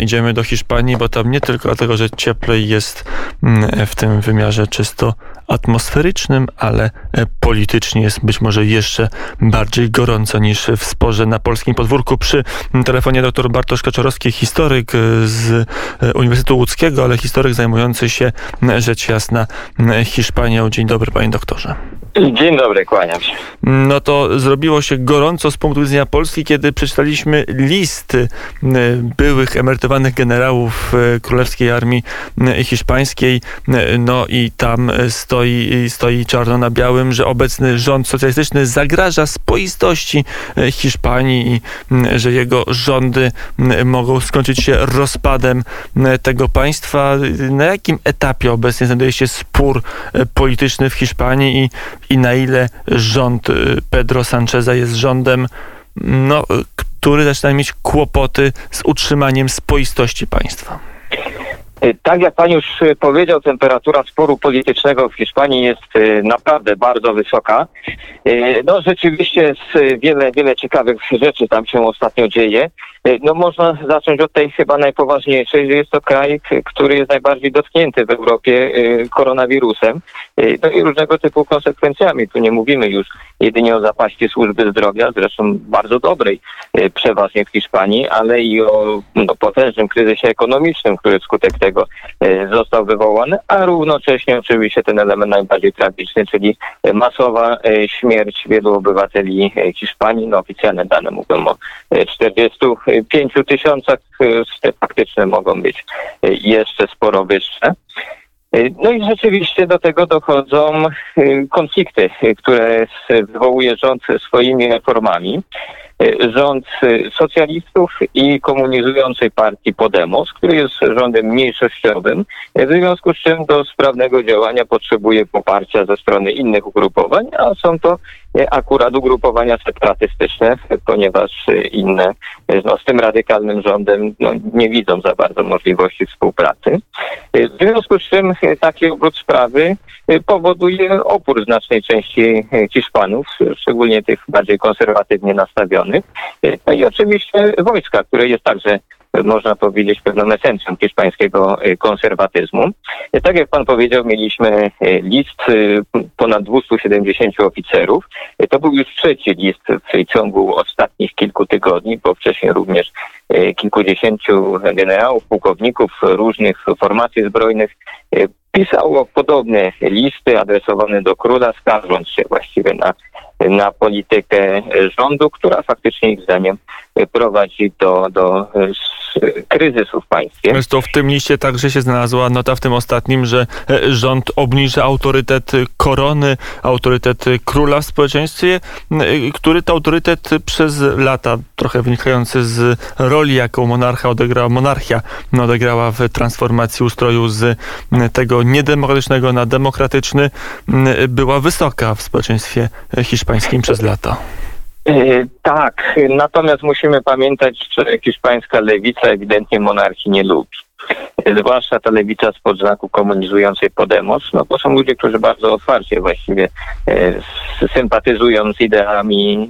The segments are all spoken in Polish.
idziemy do Hiszpanii, bo tam nie tylko dlatego, że cieplej jest w tym wymiarze czysto atmosferycznym, ale e, politycznie jest być może jeszcze bardziej gorąco niż w sporze na polskim podwórku. Przy telefonie dr Bartosz Kaczorowski, historyk e, z e, Uniwersytetu Łódzkiego, ale historyk zajmujący się rzecz jasna Hiszpanią. Dzień dobry panie doktorze. Dzień dobry, kłaniam się. No to zrobiło się gorąco z punktu widzenia Polski, kiedy przeczytaliśmy listy byłych emerytowanych generałów Królewskiej Armii Hiszpańskiej. No i tam stoi, stoi czarno na białym, że obecny rząd socjalistyczny zagraża spoistości Hiszpanii i że jego rządy mogą skończyć się rozpadem tego państwa. Na jakim etapie obecnie znajduje się spór polityczny w Hiszpanii i i na ile rząd y, Pedro Sancheza jest rządem, no, który zaczyna mieć kłopoty z utrzymaniem spoistości państwa. Y, tak jak pan już y, powiedział, temperatura sporu politycznego w Hiszpanii jest naprawdę bardzo wysoka. No rzeczywiście jest wiele, wiele ciekawych rzeczy tam się ostatnio dzieje. E, no można zacząć od tej chyba najpoważniejszej, że jest to kraj, który jest najbardziej dotknięty w Europie e, koronawirusem. E, no i różnego typu konsekwencjami. Tu nie mówimy już jedynie o zapaści służby zdrowia, zresztą bardzo dobrej przeważnie w Hiszpanii, ale i o no, potężnym kryzysie ekonomicznym, który wskutek tego został wywołany, a równocześnie oczywiście ten element najbardziej tragiczny, czyli masowa śmierć wielu obywateli Hiszpanii. No oficjalne dane mówią o 40 pięciu tysiącach, te faktyczne mogą być jeszcze sporo wyższe. No i rzeczywiście do tego dochodzą konflikty, które wywołuje rząd swoimi reformami. Rząd socjalistów i komunizującej partii Podemos, który jest rządem mniejszościowym, w związku z czym do sprawnego działania potrzebuje poparcia ze strony innych ugrupowań, a są to akurat ugrupowania separatystyczne, ponieważ inne no, z tym radykalnym rządem no, nie widzą za bardzo możliwości współpracy. W związku z czym taki obrót sprawy powoduje opór znacznej części Hiszpanów, szczególnie tych bardziej konserwatywnie nastawionych. No i oczywiście wojska, które jest także można powiedzieć, pewną esencją hiszpańskiego y, konserwatyzmu. Y, tak jak pan powiedział, mieliśmy y, list ponad 270 oficerów. To był już trzeci list w ciągu ostatnich kilku tygodni, bo wcześniej również kilkudziesięciu generałów, pułkowników różnych formacji zbrojnych pisało podobne listy adresowane do króla, skarżąc się właściwie na, na politykę rządu, która faktycznie ich zdaniem prowadzi do, do kryzysu w państwie. To w tym liście także się znalazła nota w tym ostatnim, że e, rząd obniża autorytet korony, autorytet króla w społeczeństwie, który to autorytet przez lata, trochę wynikający z roli, jaką monarcha odegrała, monarchia odegrała w transformacji ustroju z tego niedemokratycznego na demokratyczny, była wysoka w społeczeństwie hiszpańskim przez lata. E, tak, natomiast musimy pamiętać, że hiszpańska lewica ewidentnie monarchii nie lubi zwłaszcza ta lewica spod znaku komunizującej Podemos, no to są ludzie, którzy bardzo otwarcie właściwie e, sympatyzują z ideami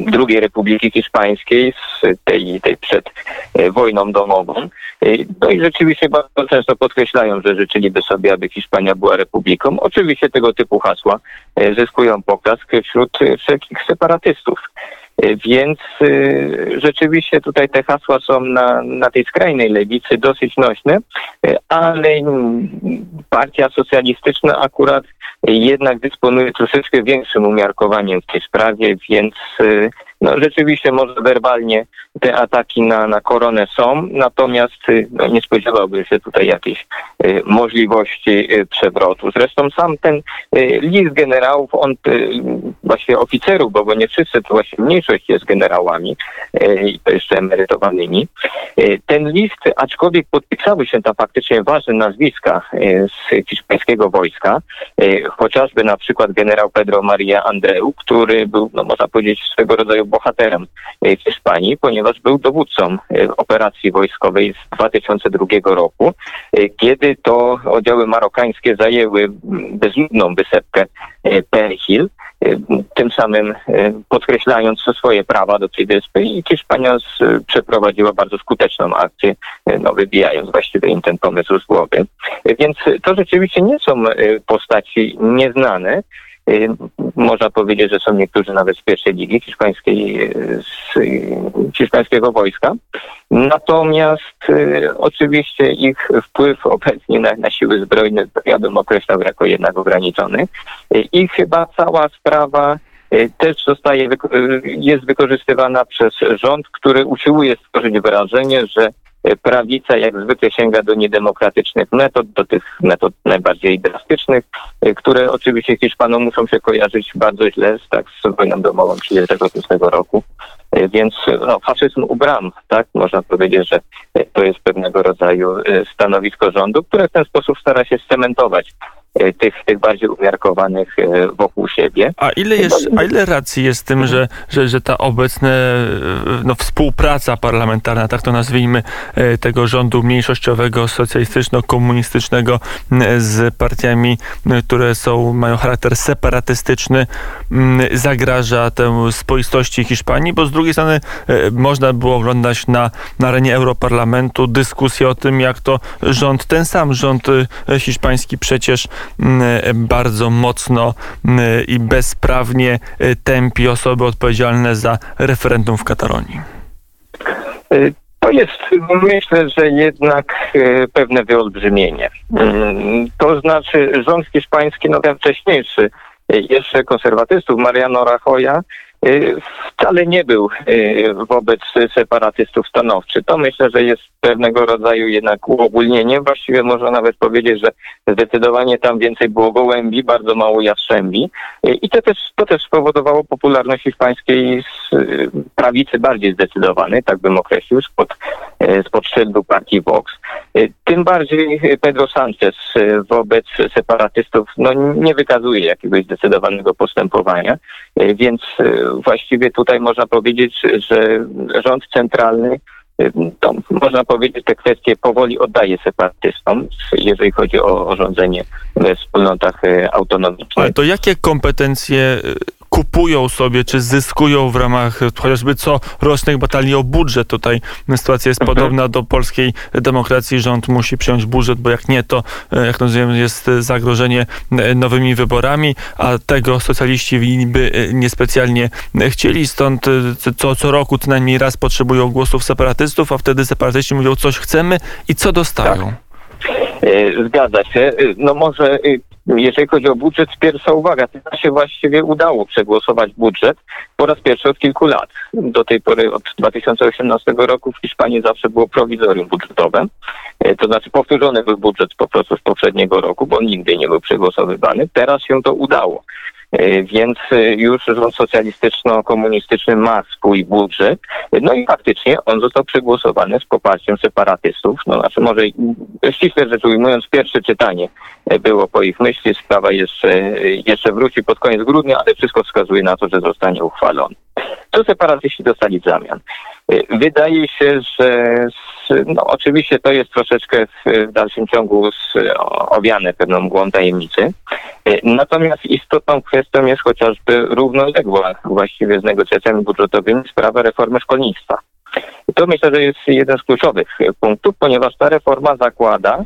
e, II Republiki Hiszpańskiej, z tej, tej przed e, wojną domową. E, no i rzeczywiście bardzo często podkreślają, że życzyliby sobie, aby Hiszpania była republiką. Oczywiście tego typu hasła e, zyskują poklask wśród wszelkich separatystów. E, więc y, rzeczywiście tutaj te hasła są na, na tej skrajnej lewicy dosyć nośne, e, ale partia socjalistyczna akurat jednak dysponuje troszeczkę większym umiarkowaniem w tej sprawie, więc no, rzeczywiście może werbalnie te ataki na, na koronę są, natomiast y, no, nie spodziewałbym się tutaj jakiejś y, możliwości y, przewrotu. Zresztą sam ten y, list generałów, on y, właśnie oficerów, bo, bo nie wszyscy, to właśnie mniejszość jest generałami y, i to jeszcze emerytowanymi. ten list, aczkolwiek podpisały się tam faktycznie ważne nazwiska z hiszpańskiego wojska, chociażby na przykład generał Pedro Maria Andreu, który był, no można powiedzieć, swego rodzaju bohaterem w Hiszpanii, ponieważ był dowódcą operacji wojskowej z 2002 roku, kiedy to oddziały marokańskie zajęły bezludną wysepkę Perhil, tym samym podkreślając swoje prawa do tej wyspy i Hiszpania przeprowadziła bardzo skuteczną akcję, no, wybijając właściwie im ten pomysł z głowy. Więc to rzeczywiście nie są postaci nieznane, można powiedzieć, że są niektórzy nawet z pierwszej ligi hiszpańskiej, y, z hiszpańskiego wojska. Natomiast y, oczywiście ich wpływ obecnie na, na siły zbrojne ja bym określał jako jednak ograniczony. I chyba cała sprawa też zostaje, jest wykorzystywana przez rząd, który usiłuje stworzyć wrażenie, że prawica jak zwykle sięga do niedemokratycznych metod, do tych metod najbardziej drastycznych, y, które oczywiście Hiszpanom muszą się kojarzyć bardzo źle z, tak, z wojną domową 1936 roku. Y, więc no, faszyzm u bram, tak? Można powiedzieć, że to jest pewnego rodzaju y, stanowisko rządu, które w ten sposób stara się scementować tych, tych bardziej umiarkowanych e, wokół siebie. A ile, jest, a ile racji jest tym, że, że, że ta obecna e, no, współpraca parlamentarna, tak to nazwijmy, tego rządu mniejszościowego, socjalistyczno-komunistycznego z partiami, które są, mają charakter separatystyczny, zagraża temu spoistości Hiszpanii, bo z drugiej strony można było oglądać na, na arenie Europarlamentu dyskusję o tym, jak to rząd, ten sam rząd hiszpański przecież bardzo mocno i bezprawnie e, tępi osoby odpowiedzialne za referendum w Katalonii? E, to jest, myślę, że jednak e, pewne wyolbrzymienie. Mm, to znaczy rząd hiszpański, no ten wcześniejszy, jeszcze konserwatystów, Mariano Rajoya, Y, wcale nie był y, wobec separatystów stanowczy. To myślę, że jest pewnego rodzaju jednak uogólnienie. Właściwie można nawet powiedzieć, że zdecydowanie tam więcej było gołębi, bardzo mało jastrzębi. Y, I to też, to też spowodowało popularność hiszpańskiej prawicy bardziej zdecydowanej, tak bym określił, spod, spod szyldu partii Vox. Tym bardziej Pedro Sanchez wobec separatystów no, nie wykazuje jakiegoś zdecydowanego postępowania, więc właściwie tutaj można powiedzieć, że rząd centralny to można powiedzieć, te kwestie powoli oddaje separatystom, jeżeli chodzi o rządzenie w wspólnotach e, autonomicznych. Ale to jakie kompetencje kupują sobie, czy zyskują w ramach chociażby co rocznych batalii o budżet. Tutaj sytuacja jest mhm. podobna do polskiej demokracji. Rząd musi przyjąć budżet, bo jak nie, to e, jak rozumiem jest zagrożenie e, nowymi wyborami, a tego socjaliści by e, niespecjalnie chcieli. Stąd co, co roku co najmniej raz potrzebują głosów separatystów, a wtedy separatyści mówią coś chcemy i co dostają. Tak. Zgadza się. No może jeżeli chodzi o budżet, pierwsza uwaga, to się właściwie udało przegłosować budżet po raz pierwszy od kilku lat. Do tej pory, od 2018 roku w Hiszpanii zawsze było prowizorium budżetowe, e, to znaczy powtórzony był budżet po prostu z poprzedniego roku, bo nigdy nie był przegłosowywany. Teraz się to udało. E, więc e, już rząd socjalistyczno-komunistyczny ma swój budżet. No i faktycznie on został przegłosowany z poparciem separatystów. No znaczy może ściśle rzecz ujmując, pierwsze czytanie e, było po ich myśli. Sprawa jeszcze, jeszcze wróci pod koniec grudnia, ale wszystko wskazuje na to, że zostanie uchwalony. Co separatyści dostali w zamian? Wydaje się, że no, oczywiście to jest troszeczkę w dalszym ciągu owiane pewną mgłą tajemnicy. Natomiast istotną kwestią jest chociażby równoległa właściwie z negocjacjami budżetowymi sprawa reformy szkolnictwa. To myślę, że jest jeden z kluczowych punktów, ponieważ ta reforma zakłada,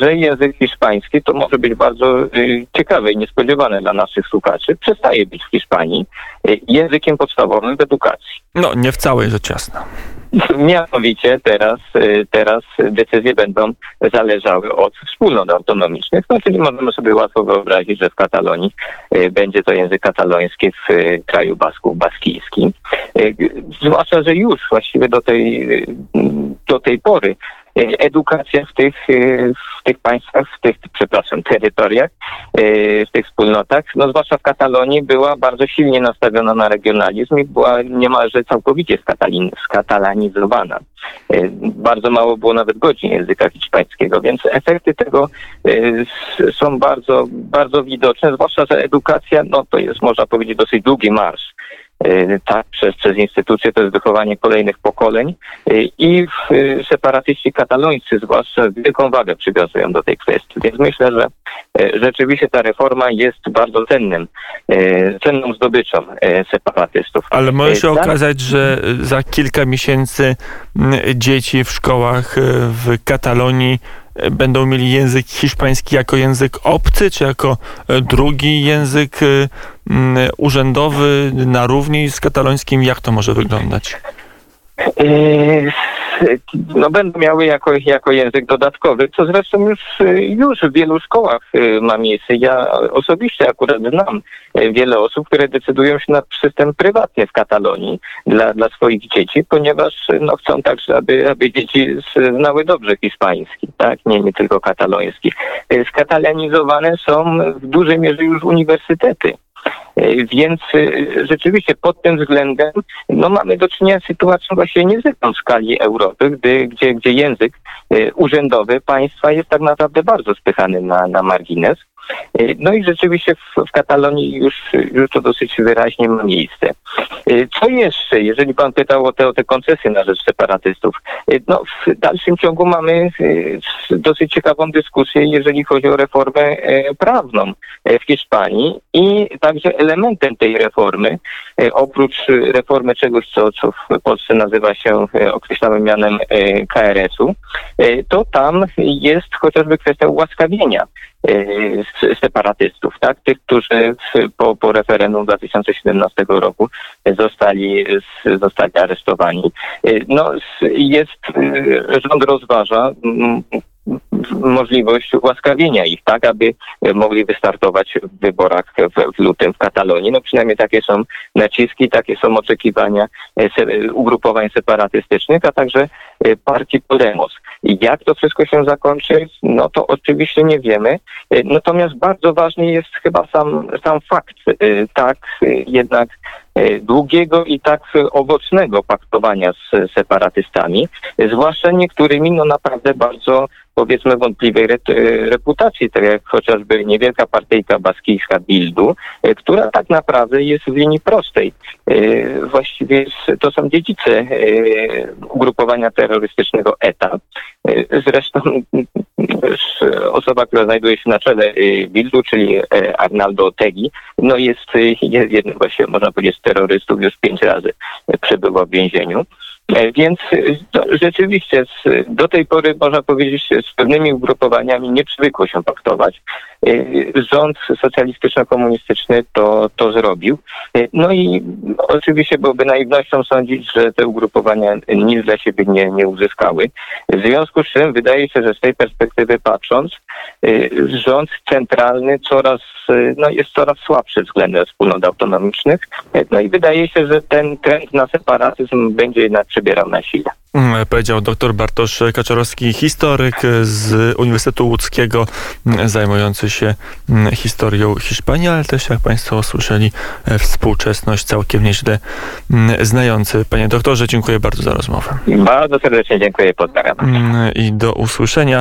że język hiszpański to może być bardzo y, ciekawe i niespodziewane dla naszych słuchaczy. Przestaje być w Hiszpanii y, językiem podstawowym w edukacji. No, nie w całej rzecz jasna. Mianowicie teraz, y, teraz decyzje będą zależały od wspólnot autonomicznych, no czyli możemy sobie łatwo wyobrazić, że w Katalonii będzie to język kataloński w kraju Basków baskijski. Zwłaszcza, że już właściwie do tej, do tej pory edukacja w tych, w tych państwach, w tych, przepraszam, terytoriach, w tych wspólnotach, no zwłaszcza w Katalonii była bardzo silnie nastawiona na regionalizm i była niemalże całkowicie skatalanizowana. Bardzo mało było nawet godzin języka hiszpańskiego, więc efekty tego są bardzo, bardzo widoczne, zwłaszcza, że edukacja, no to jest można powiedzieć dosyć długi marsz tak, przez, przez instytucje, to jest wychowanie kolejnych pokoleń i separatyści katalońscy zwłaszcza wielką wagę przywiązują do tej kwestii. Więc myślę, że rzeczywiście ta reforma jest bardzo cennym, cenną zdobyczą separatystów. Ale może się okazać, że za kilka miesięcy dzieci w szkołach w Katalonii będą mieli język hiszpański jako język obcy, czy jako e, drugi język e, urzędowy na równi z katalońskim? Jak to może wyglądać? E, no będą miały jako, jako język dodatkowy, co zresztą już, już w wielu szkołach ma miejsce. Ja osobiście akurat znam wiele osób, które decydują się na system prywatny w Katalonii dla, dla swoich dzieci, ponieważ no, chcą także, aby, aby dzieci znały dobrze hiszpański, tak? nie, nie tylko kataloński. Skatalanizowane są w dużej mierze już uniwersytety. E, więc e, rzeczywiście pod tym względem no, mamy do czynienia z sytuacją właśnie niezwykłą w skali Europy, gdy, gdzie, gdzie język e, urzędowy państwa jest tak naprawdę bardzo spychany na, na margines. No i rzeczywiście w, w Katalonii już, już to dosyć wyraźnie ma miejsce. Co jeszcze, jeżeli pan pytał o te, o te koncesje na rzecz separatystów? No, w dalszym ciągu mamy dosyć ciekawą dyskusję, jeżeli chodzi o reformę prawną w Hiszpanii i także elementem tej reformy, oprócz reformy czegoś, co, co w Polsce nazywa się określonym mianem KRS-u, to tam jest chociażby kwestia ułaskawienia separatystów, tak? Tych, którzy po, po referendum 2017 roku zostali, zostali aresztowani. No, jest, rząd rozważa możliwość ułaskawienia ich, tak, aby mogli wystartować w wyborach w, w lutym w Katalonii. No przynajmniej takie są naciski, takie są oczekiwania e, ugrupowań separatystycznych, a także e, partii Podemos. Jak to wszystko się zakończy, no to oczywiście nie wiemy. E, natomiast bardzo ważny jest chyba sam, sam fakt, tak jednak długiego i tak owocnego paktowania z separatystami, zwłaszcza niektórymi no naprawdę bardzo powiedzmy wątpliwej reputacji, tak jak chociażby niewielka partyjka baskijska Bildu, e, która tak naprawdę jest w linii prostej. E, właściwie to są dziedzice e, ugrupowania terrorystycznego ETA. Zresztą osoba, która znajduje się na czele Bildu, czyli Arnaldo Tegi, no jest, jest jednym właśnie, można powiedzieć, z terrorystów, już pięć razy przebywał w więzieniu. E, więc e, rzeczywiście do tej pory można powiedzieć z pewnymi ugrupowaniami nie przywykło się paktować. E, rząd socjalistyczno-komunistyczny to, to zrobił. No i oczywiście byłoby naiwnością sądzić, że te ugrupowania nic dla siebie nie, nie uzyskały. W związku z czym wydaje się, że z tej perspektywy patrząc, rząd centralny coraz, no jest coraz słabszy względem wspólnot autonomicznych. No i wydaje się, że ten trend na separatyzm będzie jednak na sile. Mm, powiedział dr Bartosz Kaczorowski, historyk z Uniwersytetu Łódzkiego, mm, zajmujący się mm, historią Hiszpanii, ale też, jak Państwo słyszeli, e, współczesność całkiem nieźle znający. Panie doktorze, dziękuję bardzo za rozmowę. Bardzo serdecznie dziękuję, pozdrawiam. I do usłyszenia.